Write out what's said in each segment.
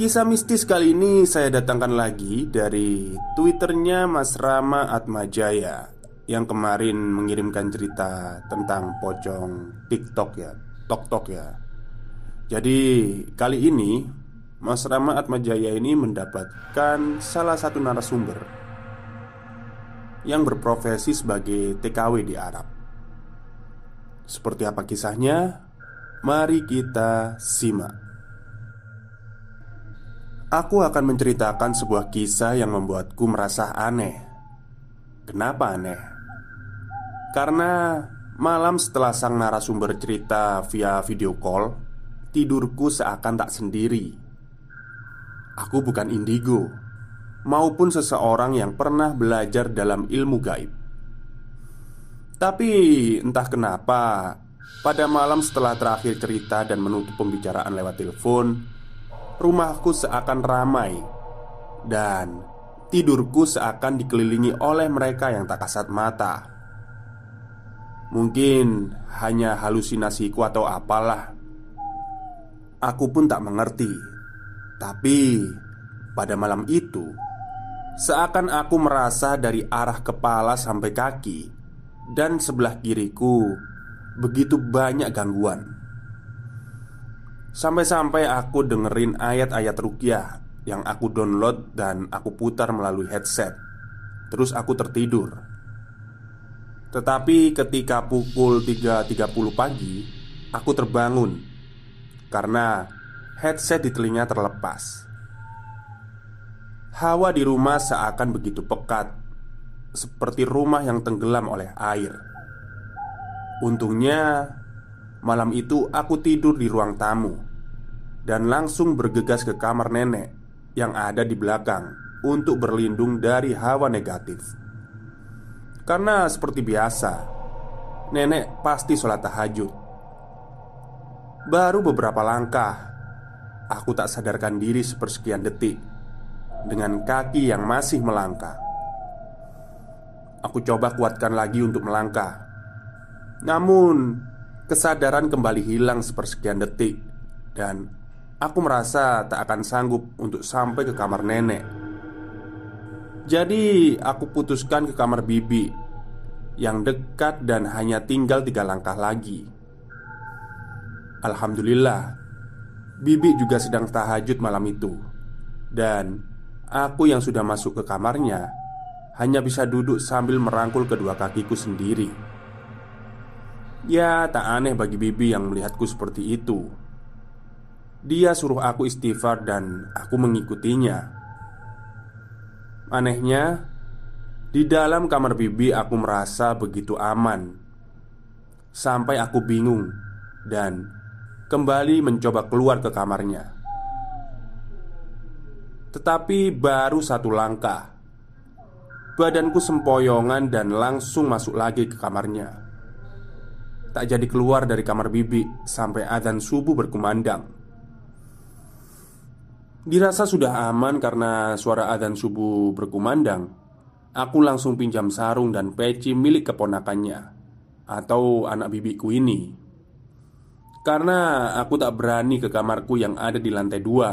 Kisah mistis kali ini saya datangkan lagi dari twitternya Mas Rama Atmajaya Yang kemarin mengirimkan cerita tentang pocong TikTok ya Tok-tok ya. Jadi kali ini Mas Rama Atmajaya ini mendapatkan salah satu narasumber Yang berprofesi sebagai TKW di Arab. Seperti apa kisahnya? Mari kita simak Aku akan menceritakan sebuah kisah yang membuatku merasa aneh. Kenapa aneh? Karena malam setelah sang narasumber cerita via video call, tidurku seakan tak sendiri. Aku bukan indigo, maupun seseorang yang pernah belajar dalam ilmu gaib. Tapi entah kenapa, pada malam setelah terakhir cerita dan menutup pembicaraan lewat telepon, rumahku seakan ramai dan tidurku seakan dikelilingi oleh mereka yang tak kasat mata. Mungkin hanya halusinasiku atau apalah. Aku pun tak mengerti. Tapi pada malam itu, seakan aku merasa dari arah kepala sampai kaki dan sebelah kiriku begitu banyak gangguan. Sampai-sampai aku dengerin ayat-ayat rukyah yang aku download dan aku putar melalui headset. Terus aku tertidur. Tetapi ketika pukul 3.30 pagi, aku terbangun karena headset di telinga terlepas. Hawa di rumah seakan begitu pekat, seperti rumah yang tenggelam oleh air. Untungnya Malam itu aku tidur di ruang tamu Dan langsung bergegas ke kamar nenek Yang ada di belakang Untuk berlindung dari hawa negatif. Karena seperti biasa Nenek pasti sholat tahajud. Baru beberapa langkah Aku tak sadarkan diri sepersekian detik Dengan kaki yang masih melangkah. Aku coba kuatkan lagi untuk melangkah. Namun Kesadaran kembali hilang sepersekian detik. Dan aku merasa tak akan sanggup untuk sampai ke kamar nenek. Jadi aku putuskan ke kamar bibi Yang dekat dan hanya tinggal tiga langkah lagi. Alhamdulillah Bibi juga sedang tahajud malam itu. Dan aku yang sudah masuk ke kamarnya Hanya bisa duduk sambil merangkul kedua kakiku sendiri Ya, tak aneh bagi Bibi yang melihatku seperti itu. Dia suruh aku istighfar dan aku mengikutinya. Anehnya, di dalam kamar Bibi aku merasa begitu aman. Sampai aku bingung dan kembali mencoba keluar ke kamarnya. Tetapi baru satu langkah, badanku sempoyongan dan langsung masuk lagi ke kamarnya tak jadi keluar dari kamar bibi sampai adzan subuh berkumandang. Dirasa sudah aman karena suara adzan subuh berkumandang. Aku langsung pinjam sarung dan peci milik keponakannya atau anak bibiku ini. Karena aku tak berani ke kamarku yang ada di lantai dua.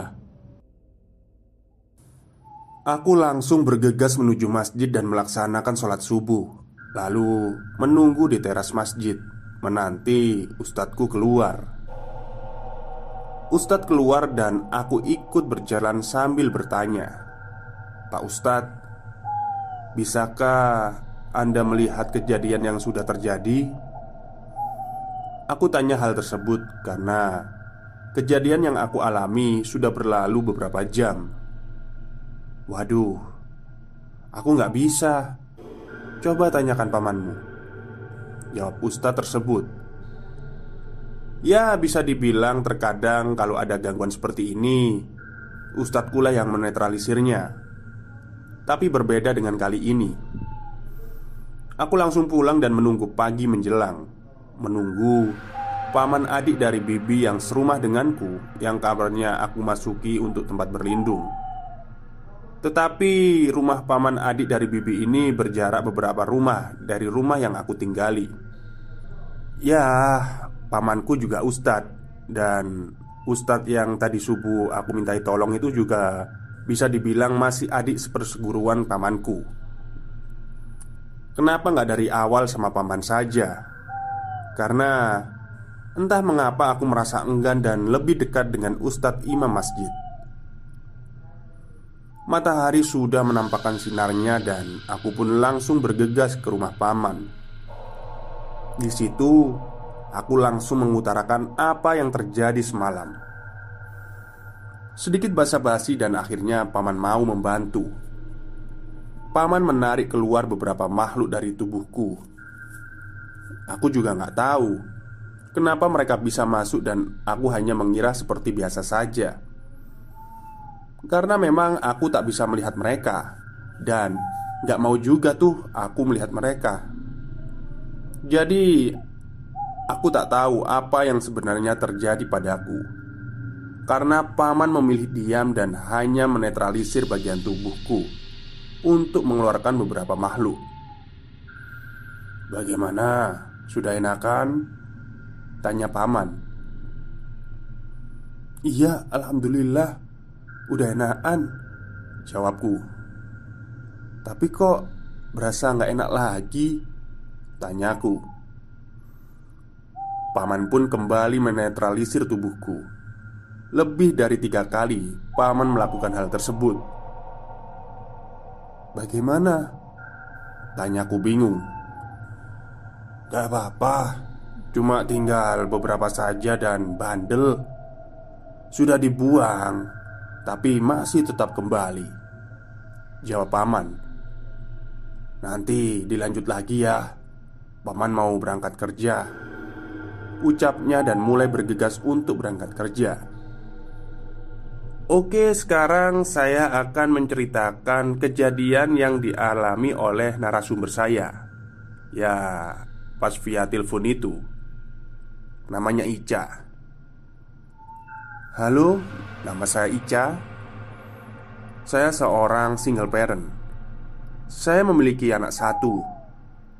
Aku langsung bergegas menuju masjid dan melaksanakan sholat subuh Lalu menunggu di teras masjid Menanti ustadku keluar. Ustadz keluar dan aku ikut berjalan sambil bertanya Pak Ustadz Bisakah Anda melihat kejadian yang sudah terjadi? Aku tanya hal tersebut karena Kejadian yang aku alami sudah berlalu beberapa jam. Waduh Aku nggak bisa. Coba tanyakan pamanmu Jawab ustadz tersebut. Ya bisa dibilang terkadang kalau ada gangguan seperti ini Ustadz pula yang menetralisirnya. Tapi berbeda dengan kali ini. Aku langsung pulang dan menunggu pagi menjelang. Menunggu paman adik dari bibi yang serumah denganku Yang kabarnya aku masuki untuk tempat berlindung. Tetapi rumah paman adik dari bibi ini berjarak beberapa rumah dari rumah yang aku tinggali. Ya, pamanku juga ustadz Dan ustadz yang tadi subuh aku mintai tolong itu juga Bisa dibilang masih adik seperseguruan pamanku Kenapa nggak dari awal sama paman saja? Karena entah mengapa aku merasa enggan dan lebih dekat dengan ustadz imam masjid Matahari sudah menampakkan sinarnya dan aku pun langsung bergegas ke rumah paman. Di situ, aku langsung mengutarakan apa yang terjadi semalam. Sedikit basa-basi dan akhirnya paman mau membantu. Paman menarik keluar beberapa makhluk dari tubuhku. Aku juga nggak tahu kenapa mereka bisa masuk dan aku hanya mengira seperti biasa saja. Karena memang aku tak bisa melihat mereka Dan gak mau juga tuh aku melihat mereka Jadi Aku tak tahu apa yang sebenarnya terjadi padaku Karena paman memilih diam dan hanya menetralisir bagian tubuhku Untuk mengeluarkan beberapa makhluk. Bagaimana? Sudah enakan? Tanya paman. Iya, Alhamdulillah. Udah enakan? Jawabku. Tapi kok berasa nggak enak lagi Tanyaku Paman pun kembali menetralisir tubuhku. Lebih dari tiga kali Paman melakukan hal tersebut. Bagaimana? Tanyaku bingung. Gak apa-apa. Cuma tinggal beberapa saja dan bandel. Sudah dibuang tapi masih tetap kembali. Jawab paman. Nanti dilanjut lagi ya Paman mau berangkat kerja Ucapnya dan mulai bergegas untuk berangkat kerja Oke, sekarang saya akan menceritakan kejadian yang dialami oleh narasumber saya. Ya, pas via telepon itu. Namanya Ica. Halo, nama saya Ica. Saya seorang single parent. Saya memiliki anak satu.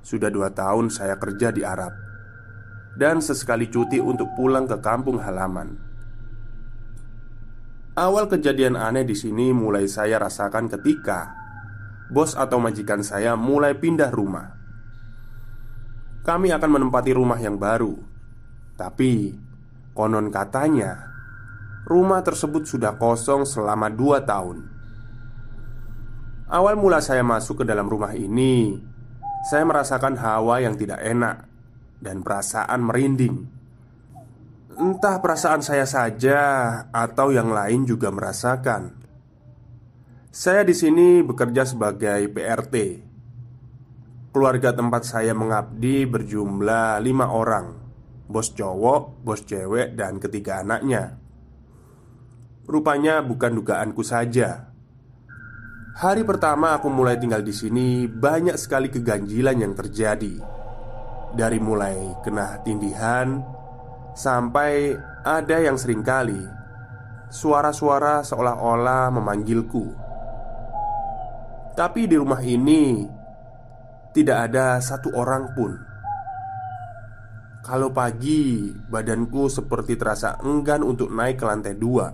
Sudah dua tahun saya kerja di Arab dan sesekali cuti untuk pulang ke kampung halaman. Awal kejadian aneh di sini mulai saya rasakan ketika bos atau majikan saya mulai pindah rumah. Kami akan menempati rumah yang baru, tapi konon katanya rumah tersebut sudah kosong selama dua tahun. Awal mula saya masuk ke dalam rumah ini, saya merasakan hawa yang tidak enak dan perasaan merinding. Entah perasaan saya saja atau yang lain juga merasakan. Saya di sini bekerja sebagai PRT. Keluarga tempat saya mengabdi berjumlah lima orang, bos cowok, bos cewek, dan ketiga anaknya. Rupanya bukan dugaanku saja. Hari pertama aku mulai tinggal di sini, banyak sekali keganjilan yang terjadi. Dari mulai kena tindihan sampai ada yang sering kali suara-suara seolah-olah memanggilku. Tapi di rumah ini tidak ada satu orang pun. Kalau pagi, badanku seperti terasa enggan untuk naik ke lantai dua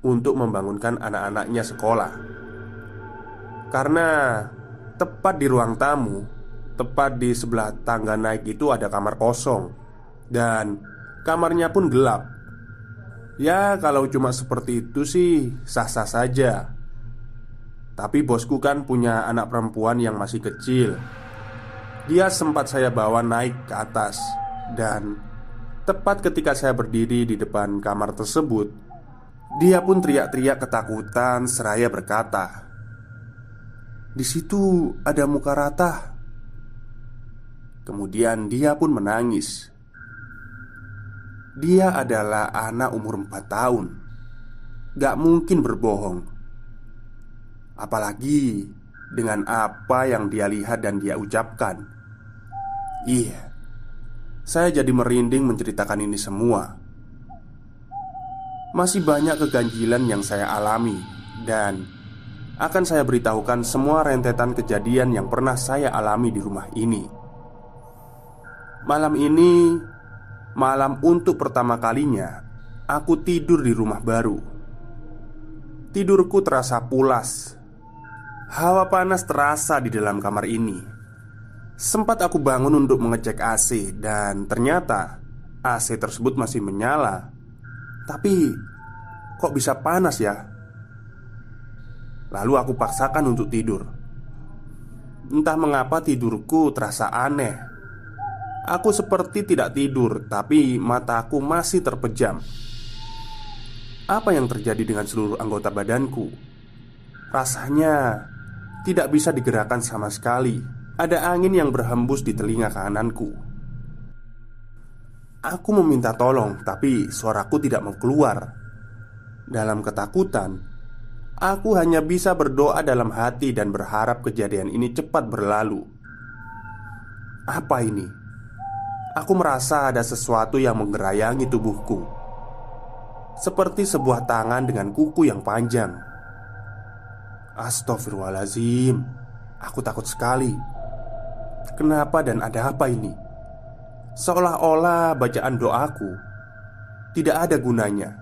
untuk membangunkan anak-anaknya sekolah. Karena tepat di ruang tamu, tepat di sebelah tangga naik itu ada kamar kosong dan kamarnya pun gelap. Ya, kalau cuma seperti itu sih sah-sah saja. Tapi bosku kan punya anak perempuan yang masih kecil. Dia sempat saya bawa naik ke atas dan tepat ketika saya berdiri di depan kamar tersebut, dia pun teriak-teriak ketakutan seraya berkata, "Di situ ada muka rata." Kemudian dia pun menangis. Dia adalah anak umur 4 tahun Gak mungkin berbohong Apalagi dengan apa yang dia lihat dan dia ucapkan Iya Saya jadi merinding menceritakan ini semua Masih banyak keganjilan yang saya alami Dan akan saya beritahukan semua rentetan kejadian yang pernah saya alami di rumah ini. Malam ini Malam untuk pertama kalinya Aku tidur di rumah baru. Tidurku terasa pulas. Hawa panas terasa di dalam kamar ini. Sempat aku bangun untuk mengecek AC Dan ternyata AC tersebut masih menyala. Tapi Kok bisa panas ya? Lalu aku paksakan untuk tidur Entah mengapa tidurku terasa aneh Aku seperti tidak tidur, tapi mataku masih terpejam. Apa yang terjadi dengan seluruh anggota badanku? Rasanya tidak bisa digerakkan sama sekali. Ada angin yang berhembus di telinga kananku. Aku meminta tolong, tapi suaraku tidak mau keluar. Dalam ketakutan, aku hanya bisa berdoa dalam hati dan berharap kejadian ini cepat berlalu. Apa ini? Aku merasa ada sesuatu yang menggerayangi tubuhku Seperti sebuah tangan dengan kuku yang panjang Astagfirullahaladzim Aku takut sekali Kenapa dan ada apa ini? Seolah-olah bacaan doaku Tidak ada gunanya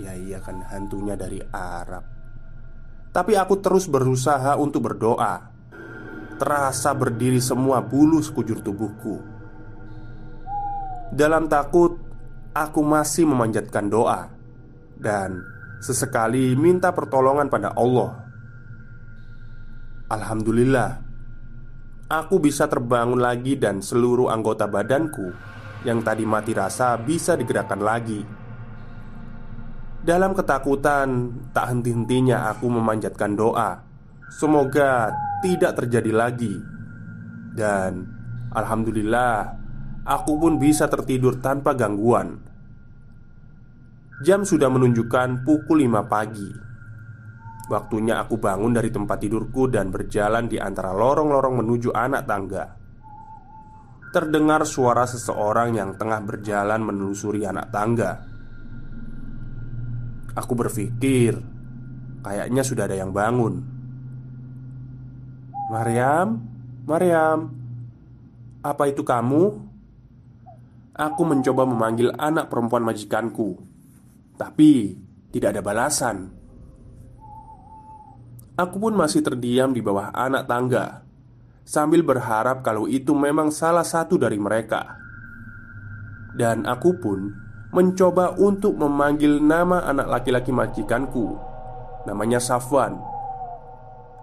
Ya iya kan hantunya dari Arab Tapi aku terus berusaha untuk berdoa Terasa berdiri semua bulu sekujur tubuhku dalam takut, aku masih memanjatkan doa dan sesekali minta pertolongan pada Allah. Alhamdulillah, aku bisa terbangun lagi, dan seluruh anggota badanku yang tadi mati rasa bisa digerakkan lagi. Dalam ketakutan, tak henti-hentinya aku memanjatkan doa. Semoga tidak terjadi lagi, dan alhamdulillah aku pun bisa tertidur tanpa gangguan. Jam sudah menunjukkan pukul 5 pagi. Waktunya aku bangun dari tempat tidurku dan berjalan di antara lorong-lorong menuju anak tangga. Terdengar suara seseorang yang tengah berjalan menelusuri anak tangga. Aku berpikir, kayaknya sudah ada yang bangun. Mariam, Mariam, apa itu kamu? Aku mencoba memanggil anak perempuan majikanku, tapi tidak ada balasan. Aku pun masih terdiam di bawah anak tangga sambil berharap kalau itu memang salah satu dari mereka. Dan aku pun mencoba untuk memanggil nama anak laki-laki majikanku, namanya Safwan.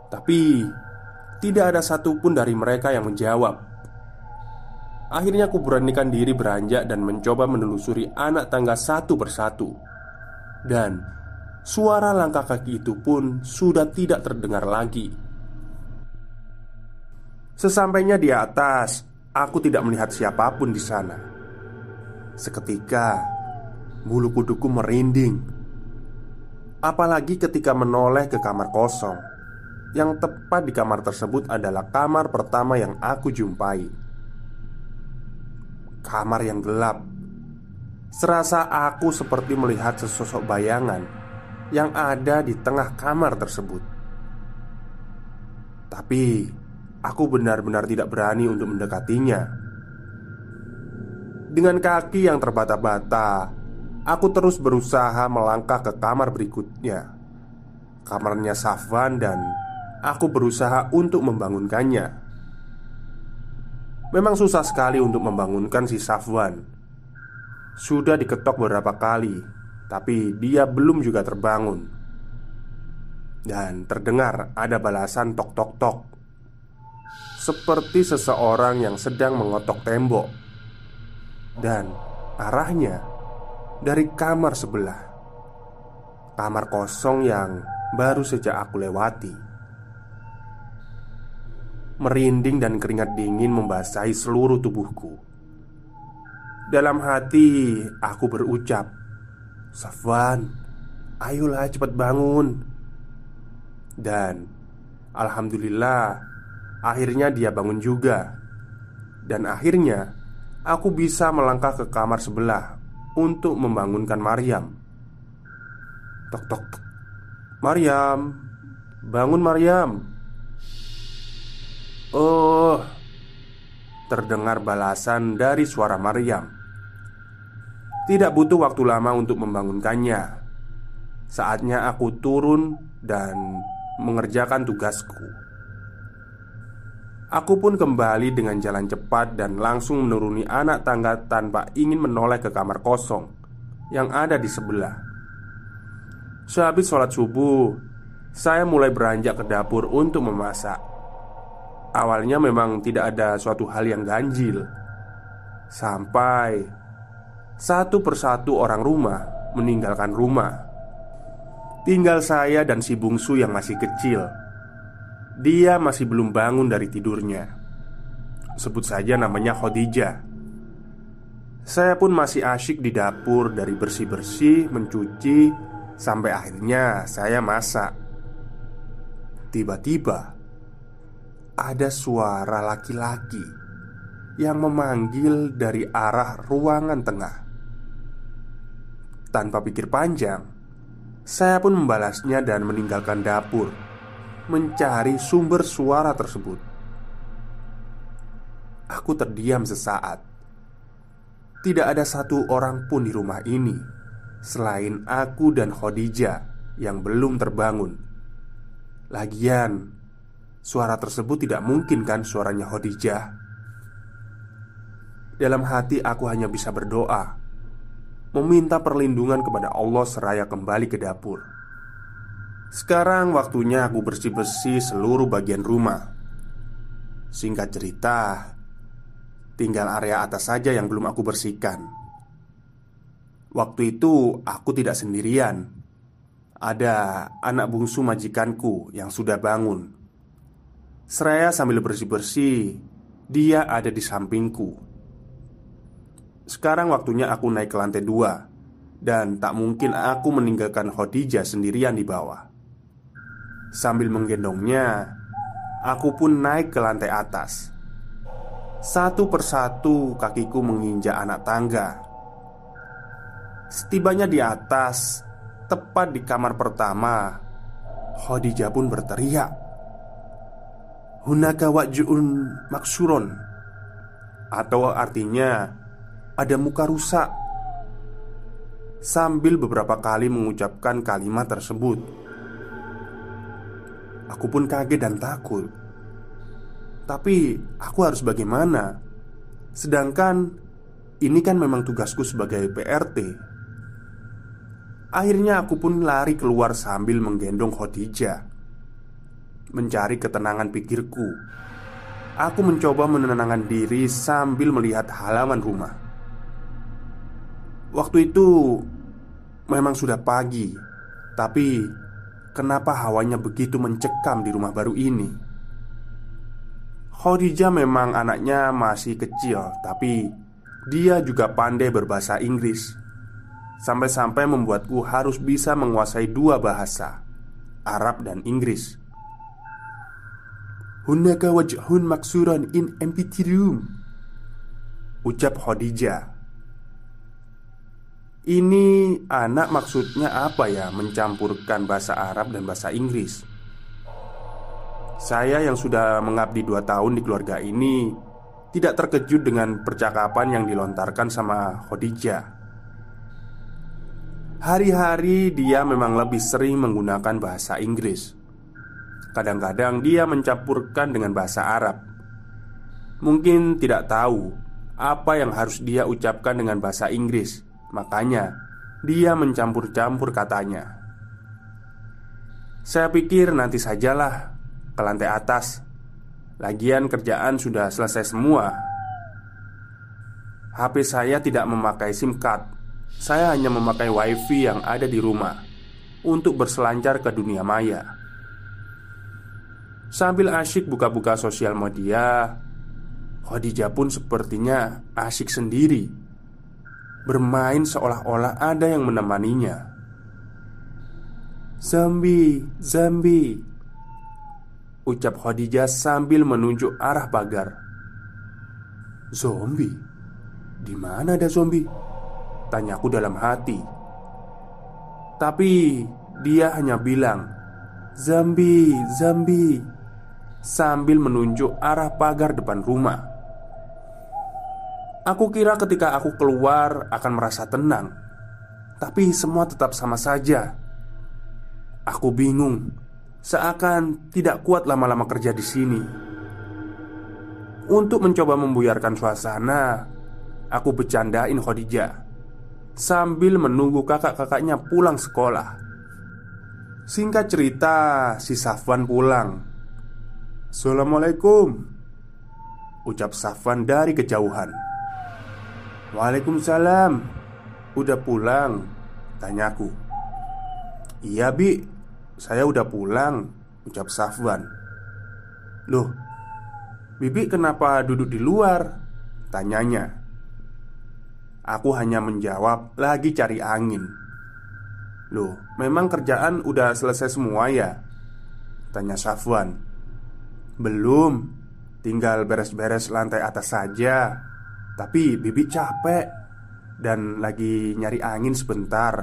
Tapi tidak ada satupun dari mereka yang menjawab. Akhirnya aku beranikan diri beranjak dan mencoba menelusuri anak tangga satu persatu Dan suara langkah kaki itu pun sudah tidak terdengar lagi Sesampainya di atas, aku tidak melihat siapa pun di sana Seketika, bulu kuduku merinding. Apalagi ketika menoleh ke kamar kosong. Yang tepat di kamar tersebut adalah kamar pertama yang aku jumpai. Kamar yang gelap. Serasa aku seperti melihat sesosok bayangan Yang ada di tengah kamar tersebut. Tapi Aku benar-benar tidak berani untuk mendekatinya. Dengan kaki yang terbata-bata Aku terus berusaha melangkah ke kamar berikutnya. Kamarnya Safwan dan Aku berusaha untuk membangunkannya. Memang susah sekali untuk membangunkan si Safwan. Sudah diketok beberapa kali Tapi dia belum juga terbangun. Dan terdengar ada balasan tok tok tok Seperti seseorang yang sedang mengotok tembok. Dan arahnya dari kamar sebelah. Kamar kosong yang baru saja aku lewati. Merinding dan keringat dingin membasahi seluruh tubuhku. Dalam hati aku berucap Safwan Ayolah cepat bangun. Dan Alhamdulillah Akhirnya dia bangun juga. Dan akhirnya Aku bisa melangkah ke kamar sebelah Untuk membangunkan Maryam. Tok tok. Tok Maryam. Bangun Maryam. Oh Terdengar balasan dari suara Maryam. Tidak butuh waktu lama untuk membangunkannya. Saatnya aku turun dan mengerjakan tugasku Aku pun kembali dengan jalan cepat dan langsung menuruni anak tangga tanpa ingin menoleh ke kamar kosong yang ada di sebelah. Sehabis sholat subuh, saya mulai beranjak ke dapur untuk memasak. Awalnya memang tidak ada suatu hal yang ganjil Sampai Satu persatu orang rumah meninggalkan rumah Tinggal saya dan si bungsu yang masih kecil Dia masih belum bangun dari tidurnya. Sebut saja namanya Khadijah. Saya pun masih asyik di dapur dari bersih-bersih, mencuci Sampai akhirnya saya masak. Tiba-tiba ada suara laki-laki yang memanggil dari arah ruangan tengah. Tanpa pikir panjang, saya pun membalasnya dan meninggalkan dapur, mencari sumber suara tersebut. Aku terdiam sesaat. Tidak ada satu orang pun di rumah ini selain aku dan Khadijah yang belum terbangun. Lagian, Suara tersebut tidak mungkin kan suaranya Khadijah Dalam hati aku hanya bisa berdoa Meminta perlindungan kepada Allah seraya kembali ke dapur Sekarang waktunya aku bersih-bersih seluruh bagian rumah. Singkat cerita Tinggal area atas saja yang belum aku bersihkan. Waktu itu aku tidak sendirian. Ada anak bungsu majikanku yang sudah bangun. Seraya sambil bersih-bersih Dia ada di sampingku. Sekarang waktunya aku naik ke lantai dua Dan tak mungkin aku meninggalkan Khadijah sendirian di bawah Sambil menggendongnya Aku pun naik ke lantai atas. Satu persatu kakiku menginjak anak tangga. Setibanya di atas Tepat di kamar pertama Khadijah pun berteriak Hunaka waj'un maksuron. Atau artinya Ada muka rusak. Sambil beberapa kali mengucapkan kalimat tersebut Aku pun kaget dan takut Tapi aku harus bagaimana? Sedangkan ini kan memang tugasku sebagai PRT Akhirnya aku pun lari keluar sambil menggendong Khadijah mencari ketenangan pikirku. Aku mencoba menenangkan diri sambil melihat halaman rumah. Waktu itu memang sudah pagi, tapi kenapa hawanya begitu mencekam di rumah baru ini? Khadijah memang anaknya masih kecil, tapi dia juga pandai berbahasa Inggris. Sampai-sampai membuatku harus bisa menguasai dua bahasa, Arab dan Inggris. Hunaka wajhun maksuran in empty room Ucap Khadijah Ini anak maksudnya apa ya? Mencampurkan bahasa Arab dan bahasa Inggris. Saya yang sudah mengabdi dua tahun di keluarga ini Tidak terkejut dengan percakapan yang dilontarkan sama Khadijah. Hari-hari dia memang lebih sering menggunakan bahasa Inggris. Kadang-kadang dia mencampurkan dengan bahasa Arab. Mungkin tidak tahu apa yang harus dia ucapkan dengan bahasa Inggris, makanya dia mencampur-campur katanya. Saya pikir nanti sajalah ke lantai atas. Lagian kerjaan sudah selesai semua. HP saya tidak memakai SIM card. Saya hanya memakai WiFi yang ada di rumah untuk berselancar ke dunia maya. Sambil asyik buka-buka sosial media Khadijah pun sepertinya asyik sendiri bermain seolah-olah ada yang menemaninya. Zambi, Zambi Ucap Khadijah sambil menunjuk arah pagar Zombie? Di mana ada zombie? Tanyaku dalam hati Tapi dia hanya bilang Zambi, Zambi Sambil menunjuk arah pagar depan rumah Aku kira ketika aku keluar akan merasa tenang Tapi semua tetap sama saja Aku bingung, seakan tidak kuat lama-lama kerja di sini. Untuk mencoba membuyarkan suasana, aku bercandain Khadijah sambil menunggu kakak-kakaknya pulang sekolah. Singkat cerita, si Safwan pulang. Assalamualaikum, ucap Safwan dari kejauhan. Waalaikumsalam, udah pulang? Tanyaku. Iya, Bi, saya udah pulang Ucap Safwan Loh Bibi kenapa duduk di luar? Tanyanya Aku hanya menjawab Lagi cari angin Loh memang kerjaan udah selesai semua ya? Tanya Safwan Belum Tinggal beres-beres lantai atas saja Tapi Bibi capek Dan lagi nyari angin sebentar.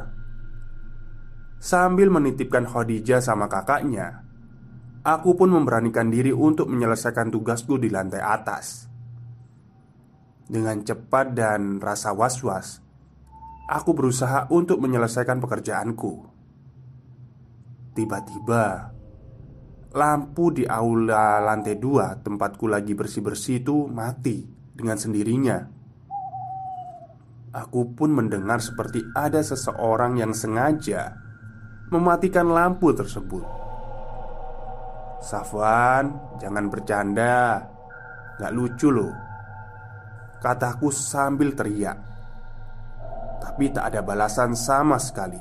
Sambil menitipkan Khadijah sama kakaknya Aku pun memberanikan diri untuk menyelesaikan tugasku di lantai atas. Dengan cepat dan rasa was-was Aku berusaha untuk menyelesaikan pekerjaanku. Tiba-tiba Lampu di aula lantai dua tempatku lagi bersih-bersih itu mati dengan sendirinya Aku pun mendengar seperti ada seseorang yang sengaja mematikan lampu tersebut. Safwan, jangan bercanda. Gak lucu loh. Kataku sambil teriak. Tapi tak ada balasan sama sekali.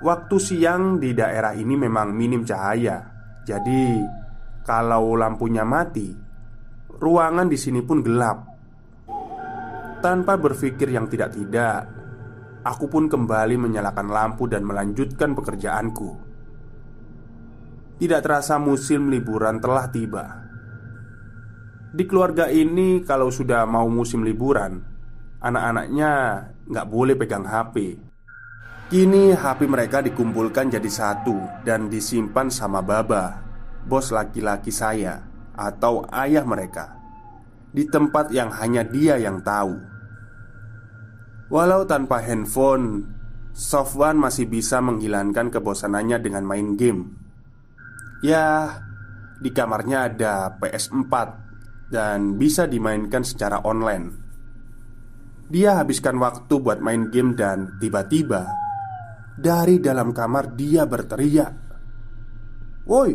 Waktu siang di daerah ini memang minim cahaya. Jadi, kalau lampunya mati, ruangan di sini pun gelap. Tanpa berpikir yang tidak-tidak, Aku pun kembali menyalakan lampu dan melanjutkan pekerjaanku. Tidak terasa musim liburan telah tiba. Di keluarga ini, kalau sudah mau musim liburan, anak-anaknya nggak boleh pegang HP. Kini HP mereka dikumpulkan jadi satu dan disimpan sama Baba, bos laki-laki saya atau ayah mereka, di tempat yang hanya dia yang tahu. Walau tanpa handphone, Sofwan masih bisa menghilangkan kebosanannya dengan main game. Ya, di kamarnya ada PS4 dan bisa dimainkan secara online. Dia habiskan waktu buat main game dan tiba-tiba dari dalam kamar dia berteriak, "Woi,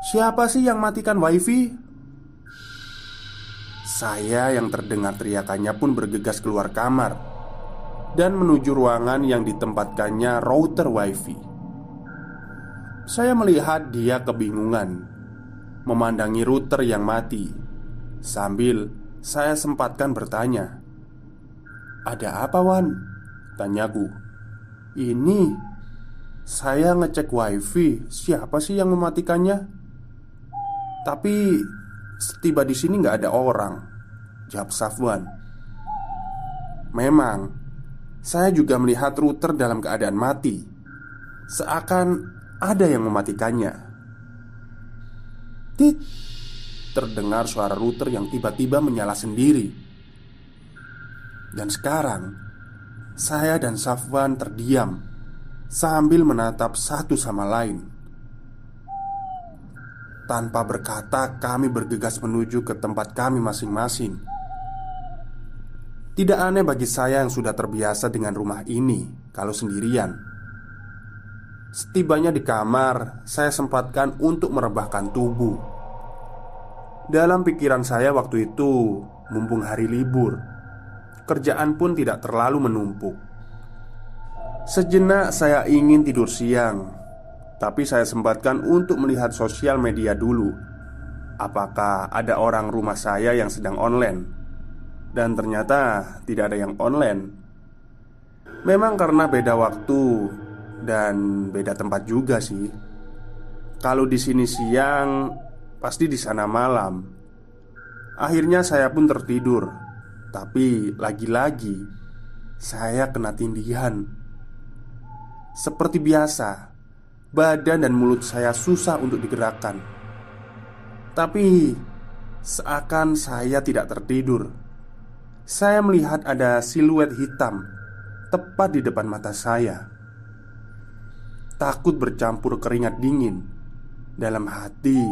siapa sih yang matikan wifi?" Saya yang terdengar teriakannya pun bergegas keluar kamar dan menuju ruangan yang ditempatkannya router wifi. Saya melihat dia kebingungan memandangi router yang mati sambil saya sempatkan bertanya, "Ada apa, Wan?" tanyaku. "Ini saya ngecek wifi, siapa sih yang mematikannya?" Tapi setiba di sini nggak ada orang. Jawab Safwan. Memang Saya juga melihat router dalam keadaan mati. Seakan ada yang mematikannya. Tit. Terdengar suara router yang tiba-tiba menyala sendiri. Dan sekarang Saya dan Safwan terdiam Sambil menatap satu sama lain tanpa berkata, kami bergegas menuju ke tempat kami masing-masing. Tidak aneh bagi saya yang sudah terbiasa dengan rumah ini kalau sendirian. Setibanya di kamar, saya sempatkan untuk merebahkan tubuh. Dalam pikiran saya waktu itu, mumpung hari libur, kerjaan pun tidak terlalu menumpuk. Sejenak saya ingin tidur siang, tapi saya sempatkan untuk melihat sosial media dulu. Apakah ada orang rumah saya yang sedang online? dan ternyata tidak ada yang online. Memang karena beda waktu dan beda tempat juga sih. Kalau di sini siang, pasti di sana malam. Akhirnya saya pun tertidur, tapi lagi-lagi saya kena tindihan. Seperti biasa, badan dan mulut saya susah untuk digerakkan. Tapi seakan saya tidak tertidur. Saya melihat ada siluet hitam tepat di depan mata saya. Takut bercampur keringat dingin dalam hati,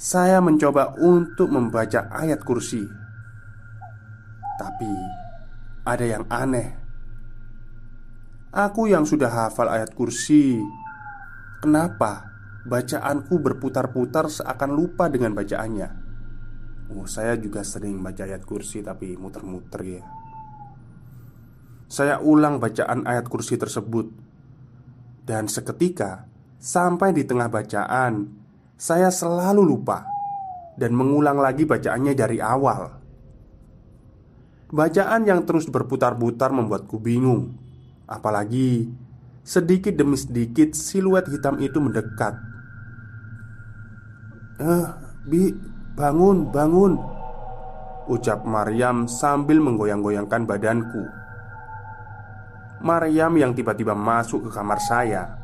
saya mencoba untuk membaca ayat kursi, tapi ada yang aneh. Aku yang sudah hafal ayat kursi, kenapa bacaanku berputar-putar seakan lupa dengan bacaannya? Oh, saya juga sering baca ayat kursi, tapi muter-muter ya. Saya ulang bacaan ayat kursi tersebut, dan seketika Sampai di tengah bacaan, saya selalu lupa dan mengulang lagi bacaannya dari awal. Bacaan yang terus berputar-putar membuatku bingung, apalagi sedikit demi sedikit siluet hitam itu mendekat. "Eh, Bi, bangun, bangun!" ucap Maryam sambil menggoyang-goyangkan badanku. Maryam yang tiba-tiba masuk ke kamar saya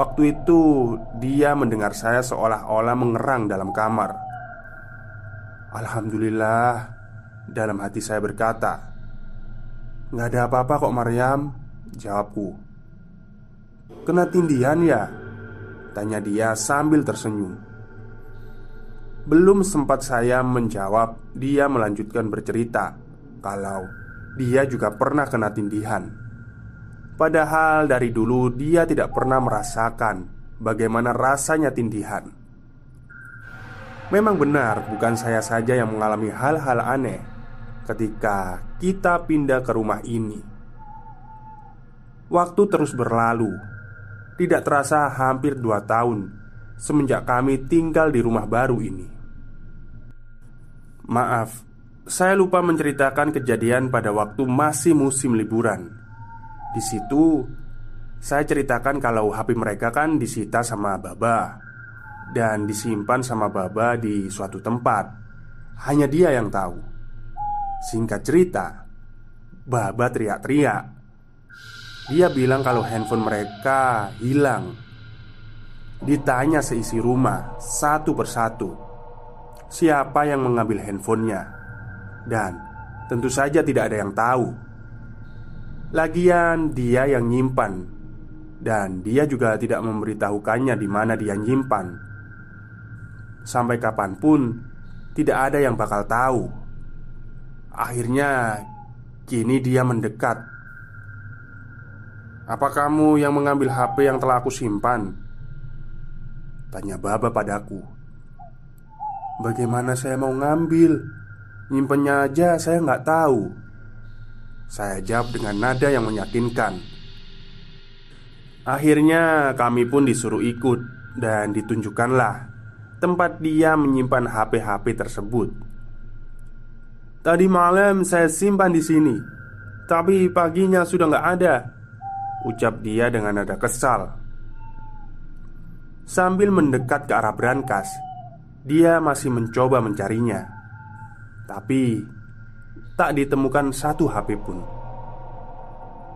Waktu itu dia mendengar saya seolah-olah mengerang dalam kamar Alhamdulillah Dalam hati saya berkata Nggak ada apa-apa kok Maryam Jawabku Kena tindihan ya? Tanya dia sambil tersenyum Belum sempat saya menjawab Dia melanjutkan bercerita Kalau dia juga pernah kena tindihan Padahal dari dulu dia tidak pernah merasakan bagaimana rasanya tindihan. Memang benar, bukan saya saja yang mengalami hal-hal aneh ketika kita pindah ke rumah ini. Waktu terus berlalu, tidak terasa hampir dua tahun semenjak kami tinggal di rumah baru ini. Maaf, saya lupa menceritakan kejadian pada waktu masih musim liburan. Di situ saya ceritakan kalau HP mereka kan disita sama Baba dan disimpan sama Baba di suatu tempat. Hanya dia yang tahu. Singkat cerita, Baba teriak-teriak. Dia bilang kalau handphone mereka hilang. Ditanya seisi rumah satu persatu siapa yang mengambil handphonenya, dan tentu saja tidak ada yang tahu. Lagian dia yang nyimpan. Dan dia juga tidak memberitahukannya di mana dia nyimpan. Sampai kapan pun Tidak ada yang bakal tahu. Akhirnya Kini dia mendekat Apa kamu yang mengambil HP yang telah aku simpan? Tanya Baba padaku Bagaimana saya mau ngambil? Nyimpennya aja saya nggak tahu saya jawab dengan nada yang meyakinkan. Akhirnya kami pun disuruh ikut dan ditunjukkanlah tempat dia menyimpan HP-HP tersebut. Tadi malam saya simpan di sini, tapi paginya sudah nggak ada. Ucap dia dengan nada kesal. Sambil mendekat ke arah brankas, dia masih mencoba mencarinya. Tapi tak ditemukan satu HP pun.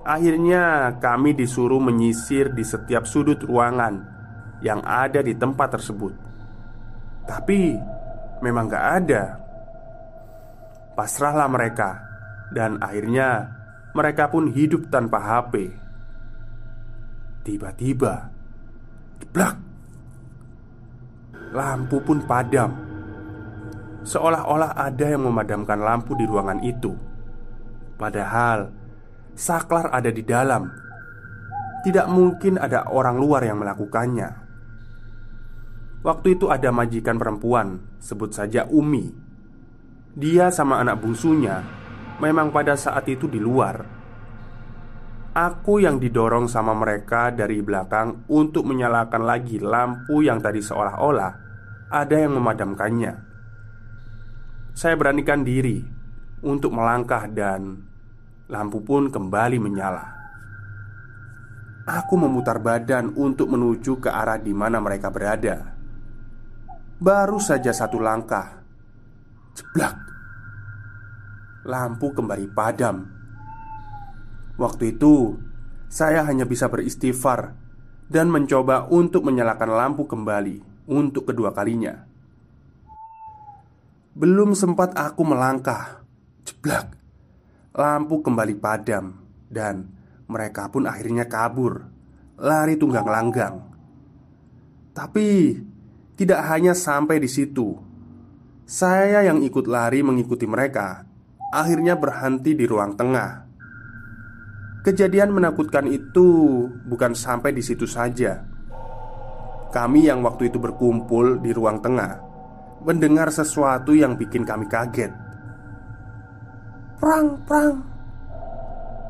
Akhirnya, kami disuruh menyisir di setiap sudut ruangan yang ada di tempat tersebut. Tapi memang gak ada. Pasrahlah mereka, dan akhirnya mereka pun hidup tanpa HP. Tiba-tiba, jeblak, lampu pun padam. Seolah-olah ada yang memadamkan lampu di ruangan itu. Padahal Saklar ada di dalam. Tidak mungkin ada orang luar yang melakukannya. Waktu itu ada majikan perempuan Sebut saja Umi. Dia sama anak bungsunya Memang pada saat itu di luar Aku yang didorong sama mereka dari belakang Untuk menyalakan lagi lampu yang tadi seolah-olah Ada yang memadamkannya saya beranikan diri untuk melangkah dan lampu pun kembali menyala. Aku memutar badan untuk menuju ke arah di mana mereka berada. Baru saja satu langkah, jeblak. Lampu kembali padam. Waktu itu, saya hanya bisa beristighfar dan mencoba untuk menyalakan lampu kembali untuk kedua kalinya. Belum sempat aku melangkah, jeblak. Lampu kembali padam dan mereka pun akhirnya kabur, lari tunggang langgang. Tapi tidak hanya sampai di situ. Saya yang ikut lari mengikuti mereka, akhirnya berhenti di ruang tengah. Kejadian menakutkan itu bukan sampai di situ saja. Kami yang waktu itu berkumpul di ruang tengah mendengar sesuatu yang bikin kami kaget. Prang, prang,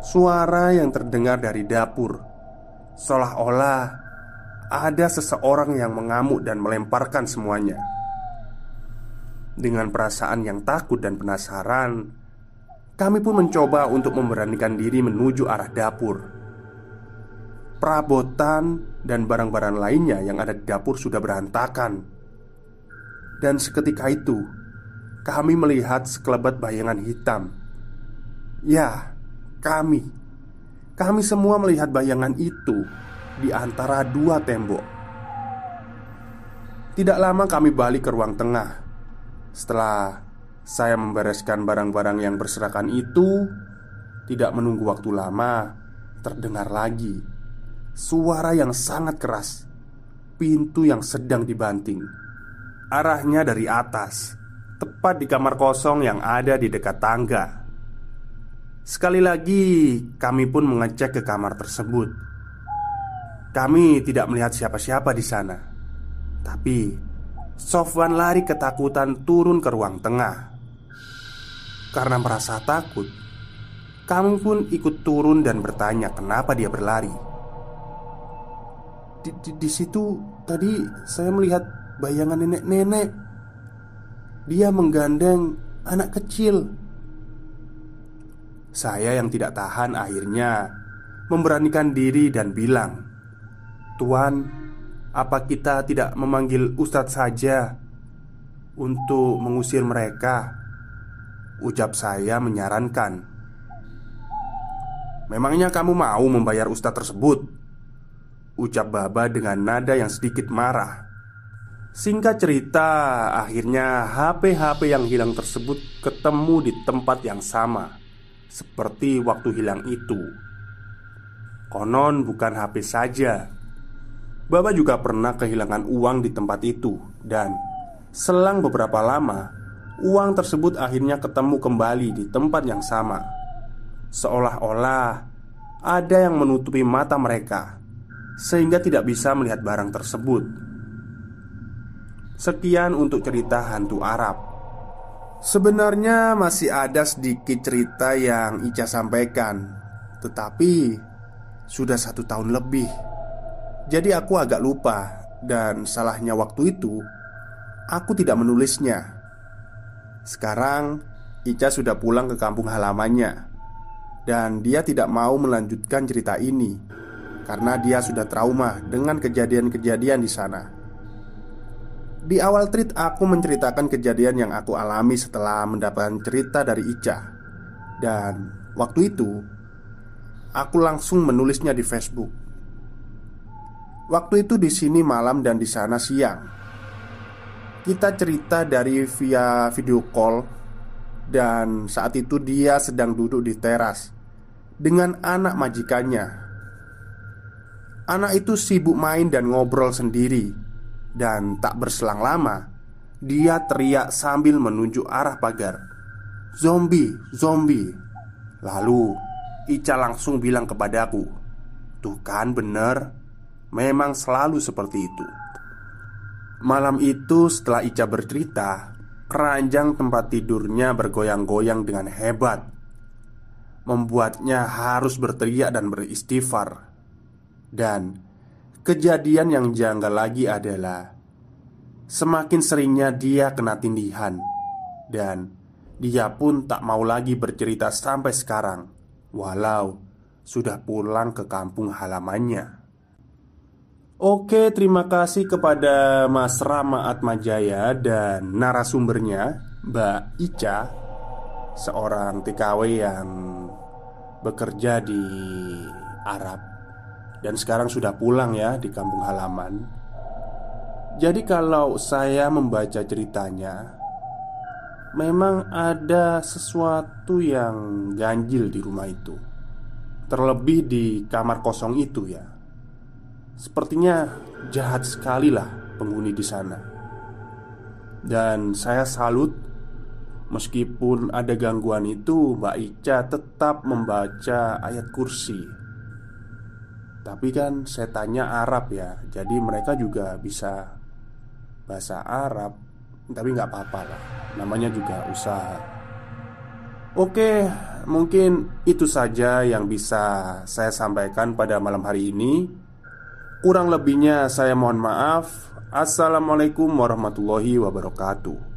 Suara yang terdengar dari dapur Seolah-olah ada seseorang yang mengamuk dan melemparkan semuanya Dengan perasaan yang takut dan penasaran Kami pun mencoba untuk memberanikan diri menuju arah dapur Perabotan dan barang-barang lainnya yang ada di dapur sudah berantakan Dan seketika itu Kami melihat sekelebat bayangan hitam Ya, kami, kami semua melihat bayangan itu di antara dua tembok. Tidak lama kami balik ke ruang tengah. Setelah saya membereskan barang-barang yang berserakan itu, tidak menunggu waktu lama, terdengar lagi suara yang sangat keras. Pintu yang sedang dibanting. Arahnya dari atas, tepat di kamar kosong yang ada di dekat tangga. Sekali lagi, kami pun mengecek ke kamar tersebut. Kami tidak melihat siapa-siapa di sana, tapi Sofwan lari ketakutan turun ke ruang tengah. Karena merasa takut, kami pun ikut turun dan bertanya kenapa dia berlari. Di, di, di situ tadi saya melihat bayangan nenek-nenek. Dia menggandeng anak kecil saya yang tidak tahan akhirnya memberanikan diri dan bilang, "Tuan, apa kita tidak memanggil Ustadz saja untuk mengusir mereka?" Ucap saya menyarankan. "Memangnya kamu mau membayar Ustadz tersebut?" Ucap Baba dengan nada yang sedikit marah. Singkat cerita, akhirnya HP-HP yang hilang tersebut ketemu di tempat yang sama seperti waktu hilang itu. Konon bukan HP saja. Baba juga pernah kehilangan uang di tempat itu dan selang beberapa lama uang tersebut akhirnya ketemu kembali di tempat yang sama. Seolah-olah ada yang menutupi mata mereka sehingga tidak bisa melihat barang tersebut. Sekian untuk cerita hantu Arab. Sebenarnya masih ada sedikit cerita yang Ica sampaikan Tetapi Sudah satu tahun lebih Jadi aku agak lupa Dan salahnya waktu itu Aku tidak menulisnya Sekarang Ica sudah pulang ke kampung halamannya. Dan dia tidak mau melanjutkan cerita ini Karena dia sudah trauma dengan kejadian-kejadian di sana. Di awal treat aku menceritakan kejadian yang aku alami setelah mendapatkan cerita dari Ica. Dan waktu itu Aku langsung menulisnya di Facebook. Waktu itu di sini malam dan di sana siang Kita cerita dari via video call Dan saat itu dia sedang duduk di teras Dengan anak majikannya. Anak itu sibuk main dan ngobrol sendiri dan tak berselang lama Dia teriak sambil menunjuk arah pagar. Zombie, zombie. Lalu Ica langsung bilang kepadaku Tuh kan bener Memang selalu seperti itu Malam itu setelah Ica bercerita Keranjang tempat tidurnya bergoyang-goyang dengan hebat. Membuatnya harus berteriak dan beristighfar. Dan Kejadian yang janggal lagi adalah Semakin seringnya dia kena tindihan. Dan Dia pun tak mau lagi bercerita sampai sekarang, walau sudah pulang ke kampung halamannya. Oke, terima kasih kepada Mas Rama Atmajaya dan narasumbernya, Mbak Ica, seorang TKW yang bekerja di Arab dan sekarang sudah pulang ya di kampung halaman. Jadi, kalau saya membaca ceritanya, memang ada sesuatu yang ganjil di rumah itu, terlebih di kamar kosong itu, ya. Sepertinya jahat sekali lah penghuni di sana. Dan saya salut Meskipun ada gangguan itu Mbak Ica tetap membaca ayat kursi Tapi kan setannya Arab ya Jadi mereka juga bisa bahasa Arab Tapi nggak apa-apa lah Namanya juga usaha Oke, mungkin itu saja yang bisa saya sampaikan pada malam hari ini. Kurang lebihnya, saya mohon maaf. Assalamualaikum warahmatullahi wabarakatuh.